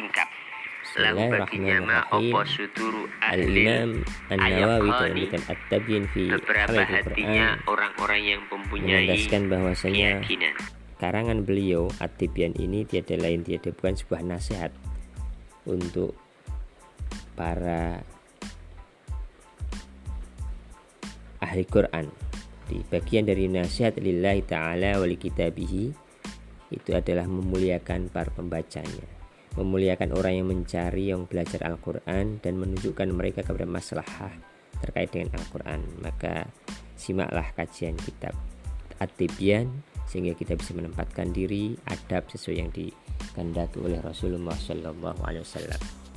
singkat. Lahu baginya ma opo suduru ahli Al-Imam An-Nawawi dalam ayaqani kitab At-Tabyin fi beberapa hatinya orang-orang yang mempunyai bahwasanya keyakinan. karangan beliau At-Tibyan ini tiada lain tiada bukan sebuah nasihat untuk para ahli Quran. Di bagian dari nasihat lillahi ta'ala wali kitabihi itu adalah memuliakan para pembacanya memuliakan orang yang mencari yang belajar Al-Quran dan menunjukkan mereka kepada maslahah terkait dengan Al-Quran maka simaklah kajian kitab At-Tibyan sehingga kita bisa menempatkan diri adab sesuai yang dikehendaki oleh Rasulullah Shallallahu Alaihi Wasallam.